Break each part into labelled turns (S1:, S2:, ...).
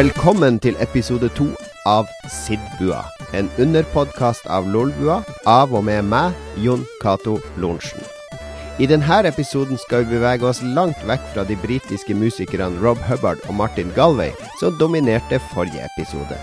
S1: Velkommen til episode to av Sidbua. En underpodkast av Lolbua, av og med meg, Jon Cato Lorentzen. I denne episoden skal vi bevege oss langt vekk fra de britiske musikerne Rob Hubbard og Martin Galway, som dominerte forrige episode.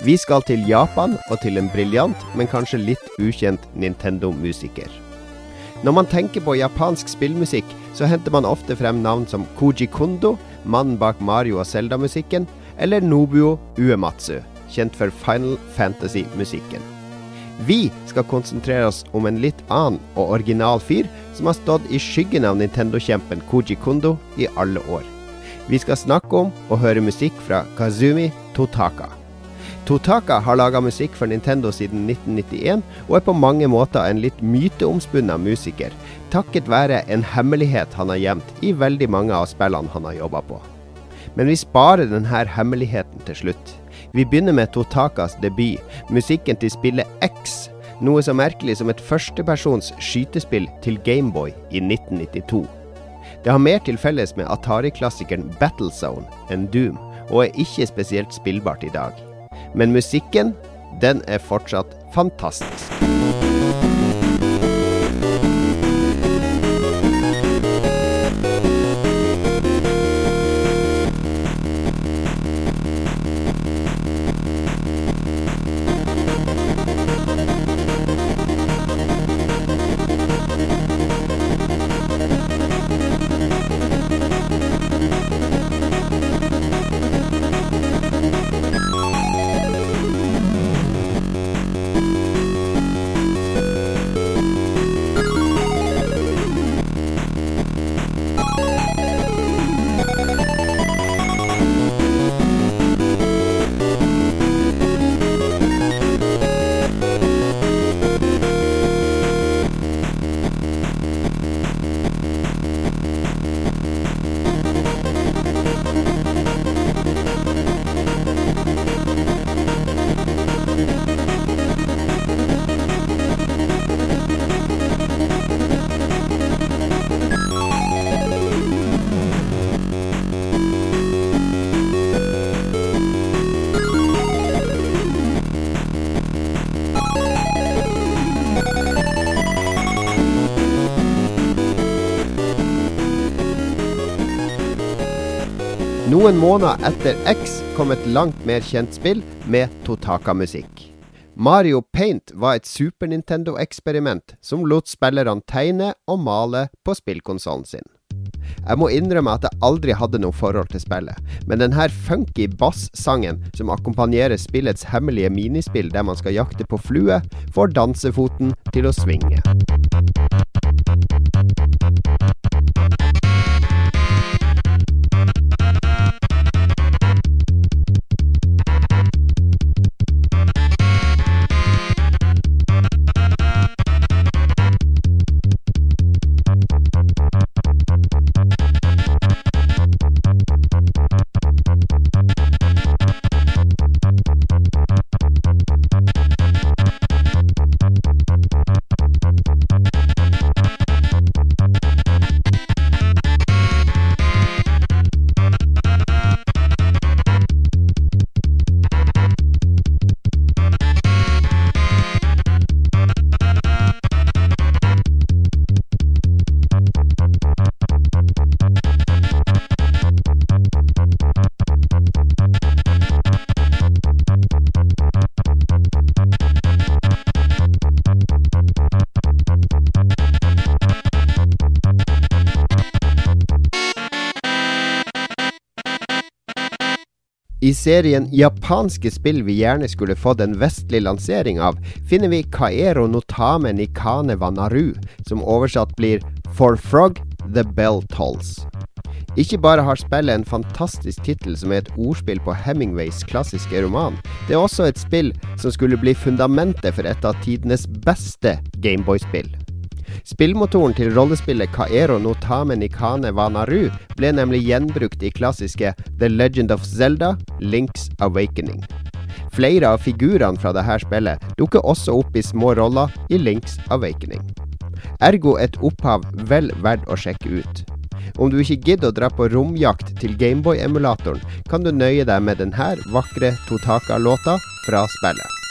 S1: Vi skal til Japan og til en briljant, men kanskje litt ukjent Nintendo-musiker. Når man tenker på japansk spillmusikk, så henter man ofte frem navn som Koji Kondo, mannen bak Mario og Zelda-musikken, eller Nobuo Uematsu, kjent for Final Fantasy-musikken. Vi skal konsentrere oss om en litt annen og original fyr som har stått i skyggen av Nintendo-kjempen Koji Kondo i alle år. Vi skal snakke om og høre musikk fra Kazumi Totaka. Totaka har laga musikk for Nintendo siden 1991, og er på mange måter en litt myteomspunnet musiker, takket være en hemmelighet han har gjemt i veldig mange av spillene han har jobba på. Men vi sparer denne hemmeligheten til slutt. Vi begynner med Totakas debut, musikken til spillet X, noe så merkelig som et førstepersons skytespill til Gameboy i 1992. Det har mer til felles med Atari-klassikeren Battlezone enn Doom, og er ikke spesielt spillbart i dag. Men musikken, den er fortsatt fantastisk. Noen måneder etter X kom et langt mer kjent spill med Totaka-musikk. Mario Paint var et Super Nintendo-eksperiment som lot spillerne tegne og male på spillkonsollen sin. Jeg må innrømme at jeg aldri hadde noe forhold til spillet, men denne funky bass-sangen som akkompagnerer spillets hemmelige minispill der man skal jakte på flue, får dansefoten til å svinge. I serien japanske spill vi gjerne skulle fått en vestlig lansering av, finner vi Kaero Notame Nikane Wanaru, som oversatt blir For Frog, The Bell Tolls. Ikke bare har spillet en fantastisk tittel som er et ordspill på Hemingways klassiske roman, det er også et spill som skulle bli fundamentet for et av tidenes beste Gameboy-spill. Spillmotoren til rollespillet Kaero no Tame Nikane Vanaru ble nemlig gjenbrukt i klassiske The Legend of Zelda, Links Awakening. Flere av figurene fra dette spillet dukker også opp i små roller i Links Awakening. Ergo et opphav vel verdt å sjekke ut. Om du ikke gidder å dra på romjakt til Gameboy-emulatoren, kan du nøye deg med denne vakre Totaka-låta fra spillet.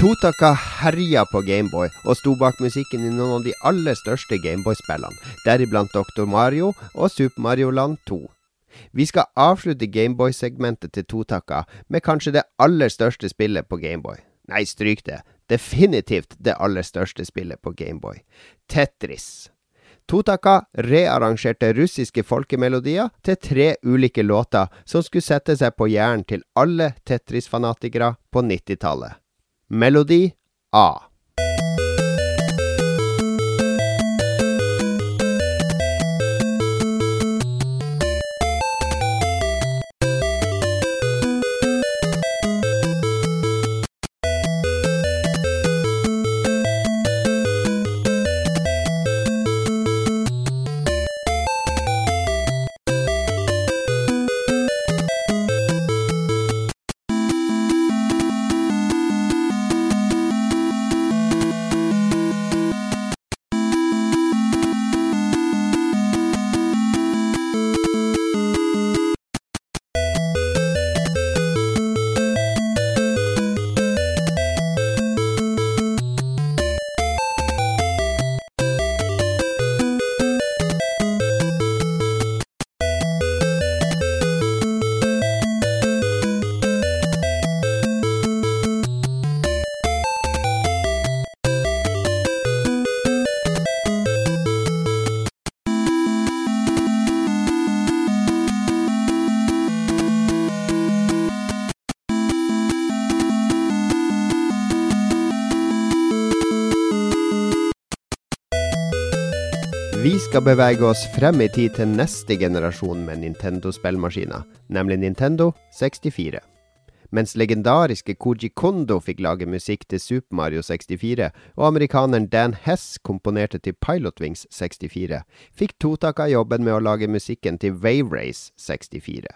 S1: Totaka herja på Gameboy og sto bak musikken i noen av de aller største Gameboy-spillene, deriblant Dr. Mario og Super Mario Land 2. Vi skal avslutte Gameboy-segmentet til Totaka med kanskje det aller største spillet på Gameboy. Nei, stryk det. Definitivt det aller største spillet på Gameboy. Tetris. Totaka rearrangerte russiske folkemelodier til tre ulike låter som skulle sette seg på hjernen til alle Tetris-fanatikere på 90-tallet. Melodi A. skal bevege oss frem i tid til neste generasjon med Nintendo-spillmaskiner, nemlig Nintendo 64. Mens legendariske Koji Kondo fikk lage musikk til Super Mario 64, og amerikaneren Dan Hess komponerte til Pilotwings 64, fikk Totaka jobben med å lage musikken til Wave Race 64.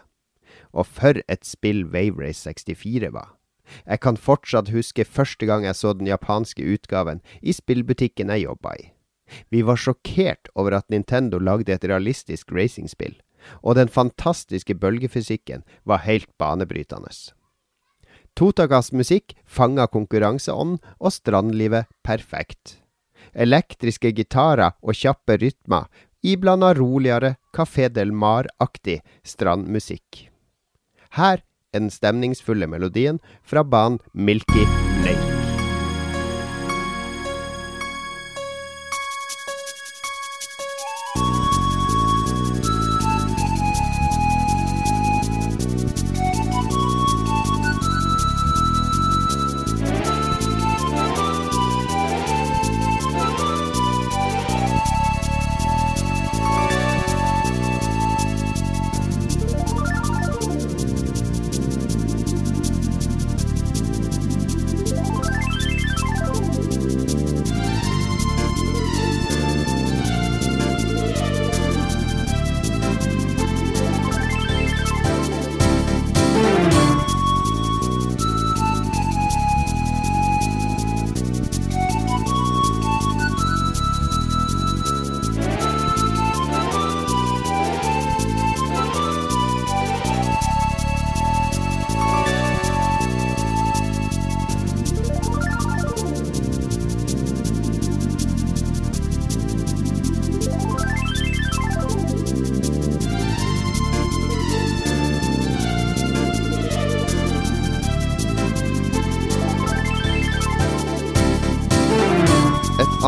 S1: Og for et spill Wave Race 64 var! Jeg kan fortsatt huske første gang jeg så den japanske utgaven i spillbutikken jeg jobba i. Vi var sjokkert over at Nintendo lagde et realistisk racingspill, og den fantastiske bølgefysikken var helt banebrytende. Totakas musikk fanga konkurranseånd og strandlivet perfekt. Elektriske gitarer og kjappe rytmer iblanda roligere Café Del Mar-aktig strandmusikk. Her er den stemningsfulle melodien fra banen Milky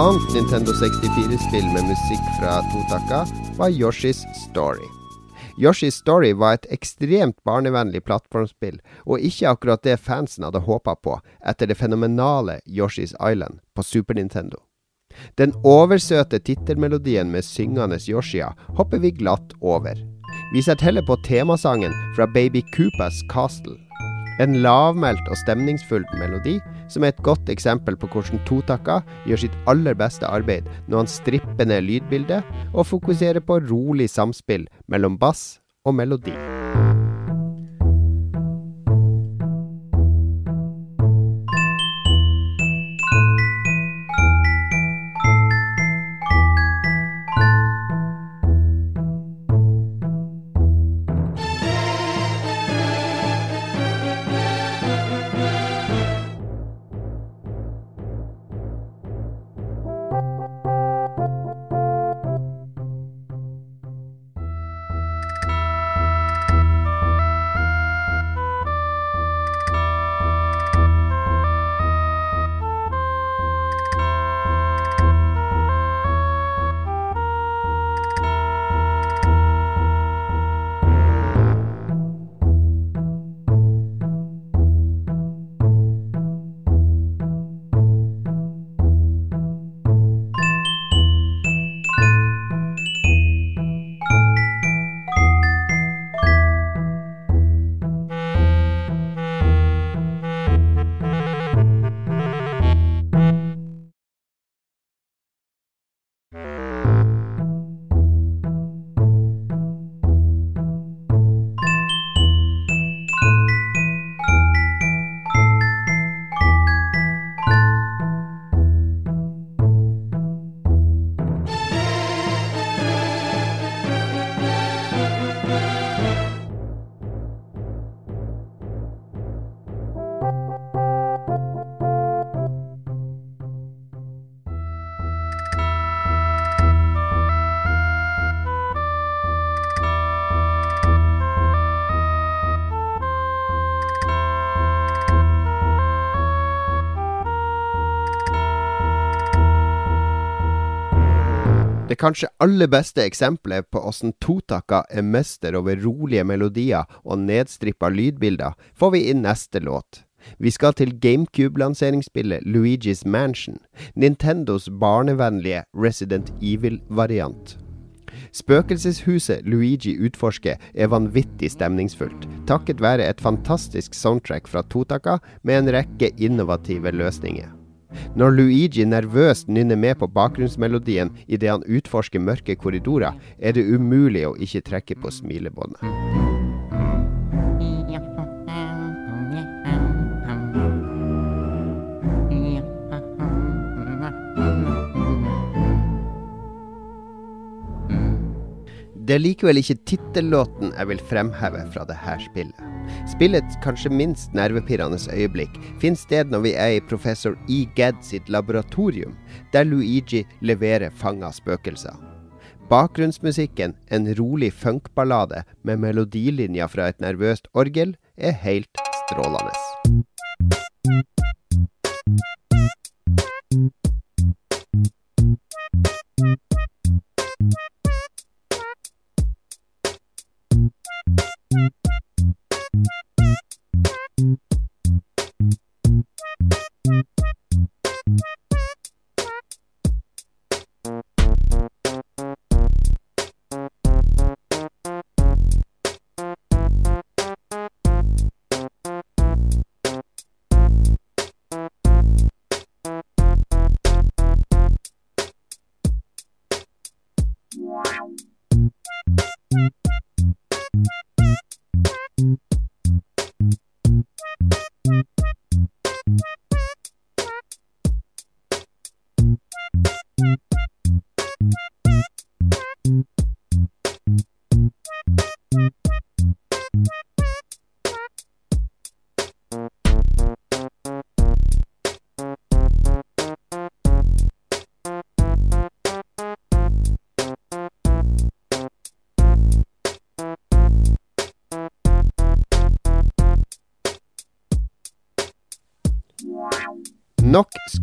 S1: annet Nintendo 64-spill med musikk fra Totaka var Yoshi's Story. Yoshi's Story var et ekstremt barnevennlig plattformspill, og ikke akkurat det fansen hadde håpa på etter det fenomenale Yoshi's Island på Super Nintendo. Den oversøte tittelmelodien med syngende Yoshia hopper vi glatt over. Vi setter heller på temasangen fra Baby Koopas Castle. En lavmælt og stemningsfull melodi, som er et godt eksempel på hvordan Totaka gjør sitt aller beste arbeid når han stripper ned lydbildet og fokuserer på rolig samspill mellom bass og melodi. Det kanskje aller beste eksempelet på åssen Totaka er mester over rolige melodier og nedstrippa lydbilder, får vi i neste låt. Vi skal til GameCube-lanseringsspillet Luigi's Mansion, Nintendos barnevennlige Resident Evil-variant. Spøkelseshuset Luigi utforsker er vanvittig stemningsfullt, takket være et fantastisk soundtrack fra Totaka med en rekke innovative løsninger. Når Luigi nervøst nynner med på bakgrunnsmelodien idet han utforsker mørke korridorer, er det umulig å ikke trekke på smilebåndet. Det er likevel ikke tittellåten jeg vil fremheve fra dette spillet. Spillets kanskje minst nervepirrende øyeblikk finner sted når vi er i professor E. Gadd sitt laboratorium, der Luigi leverer fanga spøkelser. Bakgrunnsmusikken, en rolig funkballade med melodilinjer fra et nervøst orgel, er helt strålende.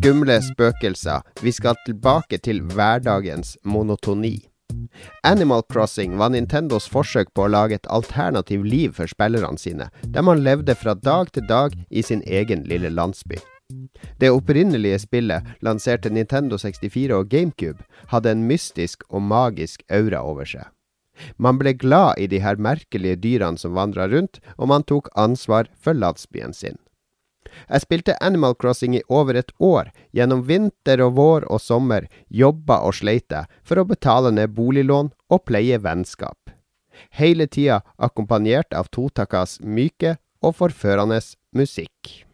S1: Skumle spøkelser. Vi skal tilbake til hverdagens monotoni. Animal Crossing var Nintendos forsøk på å lage et alternativ liv for spillerne sine, der man levde fra dag til dag i sin egen lille landsby. Det opprinnelige spillet, lanserte Nintendo 64 og GameCube, hadde en mystisk og magisk aura over seg. Man ble glad i de her merkelige dyrene som vandra rundt, og man tok ansvar for landsbyen sin. Jeg spilte Animal Crossing i over et år. Gjennom vinter og vår og sommer jobba og sleit jeg for å betale ned boliglån og pleie vennskap. Hele tida akkompagnert av Totakas myke og forførende musikk.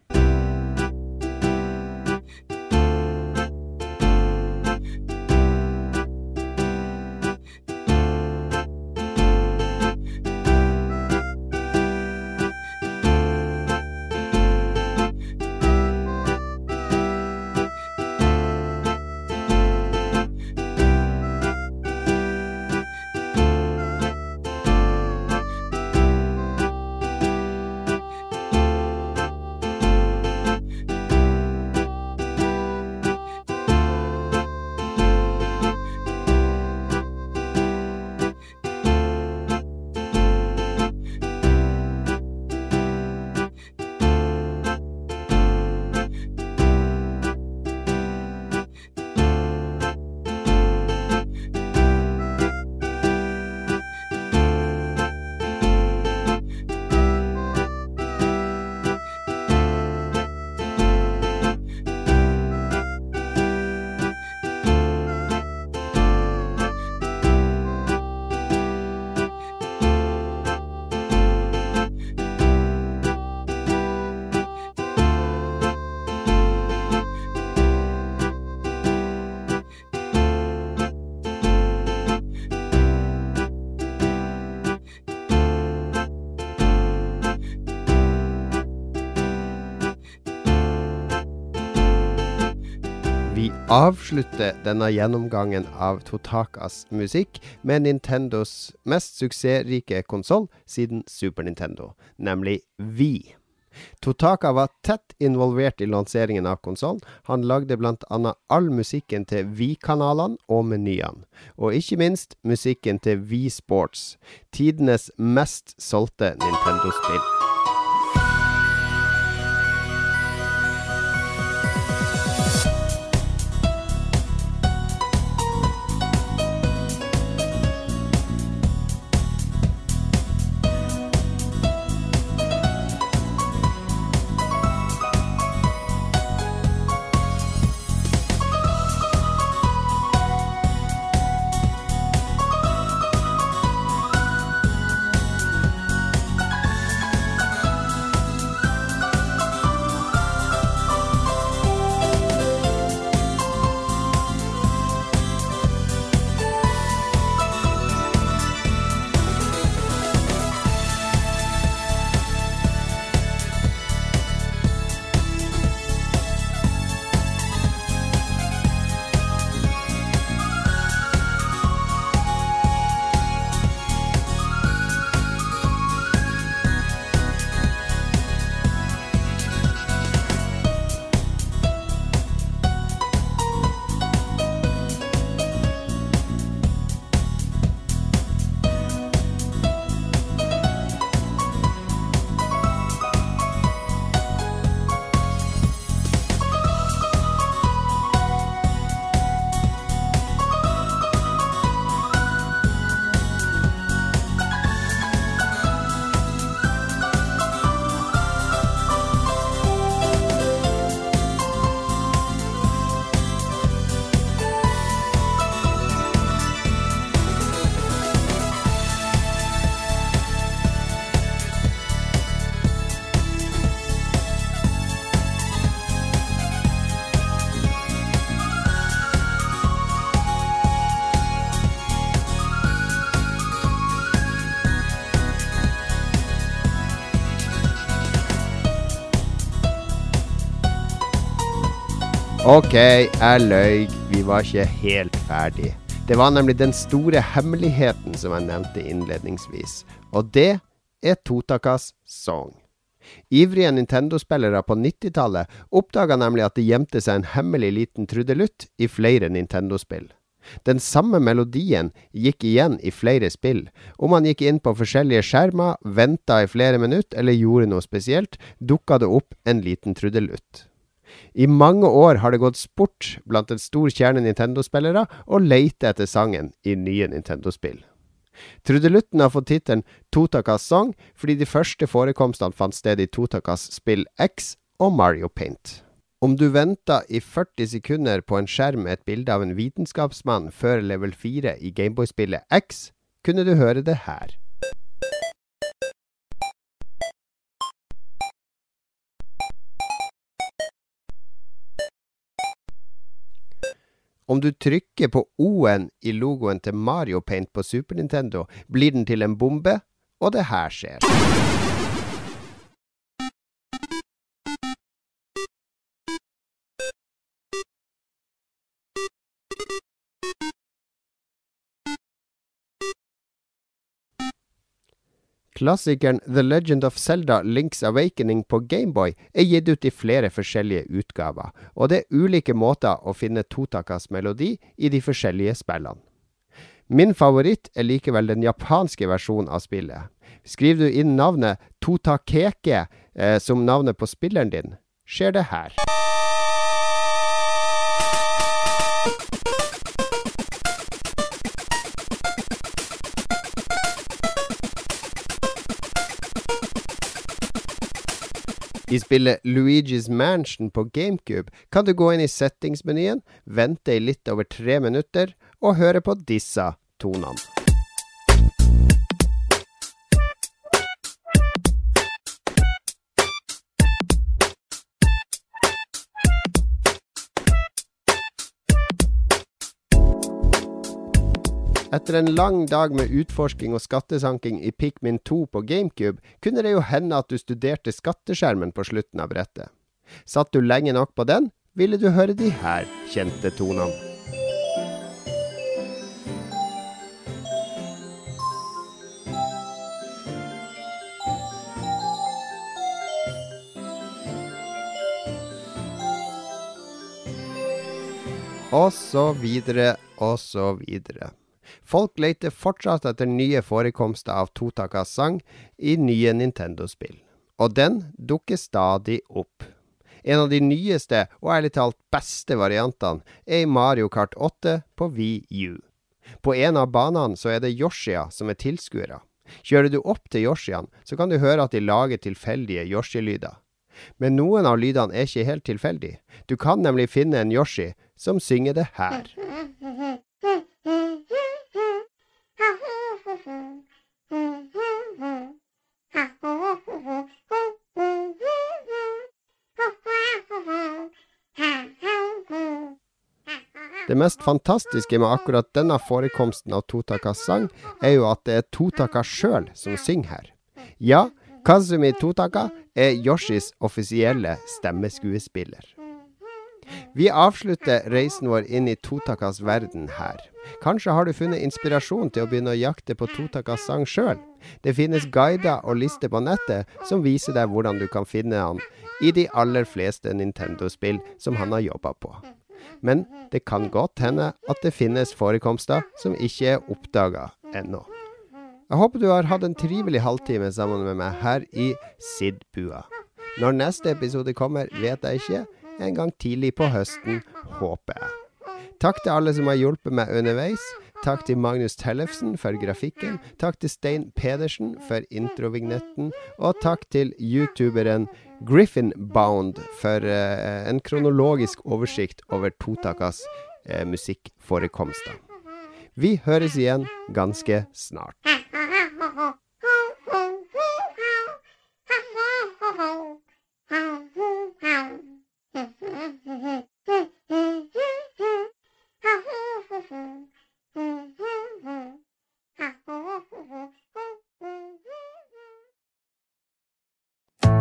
S1: Avslutter denne gjennomgangen av Totakas musikk med Nintendos mest suksessrike konsoll siden Super Nintendo, nemlig Wii. Totaka var tett involvert i lanseringen av konsollen. Han lagde bl.a. all musikken til Wii-kanalene og menyene. Og ikke minst musikken til Wii Sports, tidenes mest solgte Nintendo-spill. Ok, jeg løy. Vi var ikke helt ferdig. Det var nemlig den store hemmeligheten som jeg nevnte innledningsvis. Og det er Totakas Song. Ivrige Nintendo-spillere på 90-tallet oppdaga nemlig at det gjemte seg en hemmelig liten trudelutt i flere Nintendo-spill. Den samme melodien gikk igjen i flere spill. Om man gikk inn på forskjellige skjermer, venta i flere minutter eller gjorde noe spesielt, dukka det opp en liten trudelutt. I mange år har det gått sport blant en stor kjerne Nintendo-spillere å leite etter sangen i nye Nintendo-spill. Trudelutten har fått tittelen Totakas Song fordi de første forekomstene fant sted i Totakas spill X og Mario Paint. Om du venta i 40 sekunder på en skjerm med et bilde av en vitenskapsmann før level 4 i Gameboy-spillet X, kunne du høre det her. Om du trykker på O-en i logoen til Mario Paint på Super Nintendo, blir den til en bombe, og det her skjer. Klassikeren The Legend of Zelda Links Awakening på Gameboy er gitt ut i flere forskjellige utgaver, og det er ulike måter å finne totakas melodi i de forskjellige spillene. Min favoritt er likevel den japanske versjonen av spillet. Skriver du inn navnet Totakeke eh, som navnet på spilleren din, skjer det her. I spillet Luigi's Mansion på GameCube kan du gå inn i settingsmenyen, vente i litt over tre minutter og høre på disse tonene. Etter en lang dag med utforsking og skattesanking i Pikmin 2 på GameCube, kunne det jo hende at du studerte skatteskjermen på slutten av brettet. Satt du lenge nok på den, ville du høre de her kjente tonene. Og så videre, og så videre. Folk leter fortsatt etter nye forekomster av Totakas sang i nye Nintendo-spill, og den dukker stadig opp. En av de nyeste og ærlig talt beste variantene er i Mario Kart 8 på Wii U. På en av banene så er det Yoshia som er tilskuere. Kjører du opp til Yoshiaen, så kan du høre at de lager tilfeldige Yoshi-lyder. Men noen av lydene er ikke helt tilfeldige. Du kan nemlig finne en Yoshi som synger det her. Det mest fantastiske med akkurat denne forekomsten av Totakas sang, er jo at det er Totaka sjøl som synger her. Ja, Kazumi Totaka er Yoshis offisielle stemmeskuespiller. Vi avslutter reisen vår inn i Totakas verden her. Kanskje har du funnet inspirasjon til å begynne å jakte på Totakas sang sjøl? Det finnes guider og lister på nettet som viser deg hvordan du kan finne han i de aller fleste Nintendo-spill som han har jobba på. Men det kan godt hende at det finnes forekomster som ikke er oppdaga ennå. Jeg håper du har hatt en trivelig halvtime sammen med meg her i Sidbua. Når neste episode kommer, vet jeg ikke. En gang tidlig på høsten, håper jeg. Takk til alle som har hjulpet meg underveis. Takk til Magnus Tellefsen for grafikken. Takk til Stein Pedersen for introvignetten. Og takk til youtuberen Griffin Bound for uh, en kronologisk oversikt over Totakas uh, musikkforekomster. Vi høres igjen ganske snart.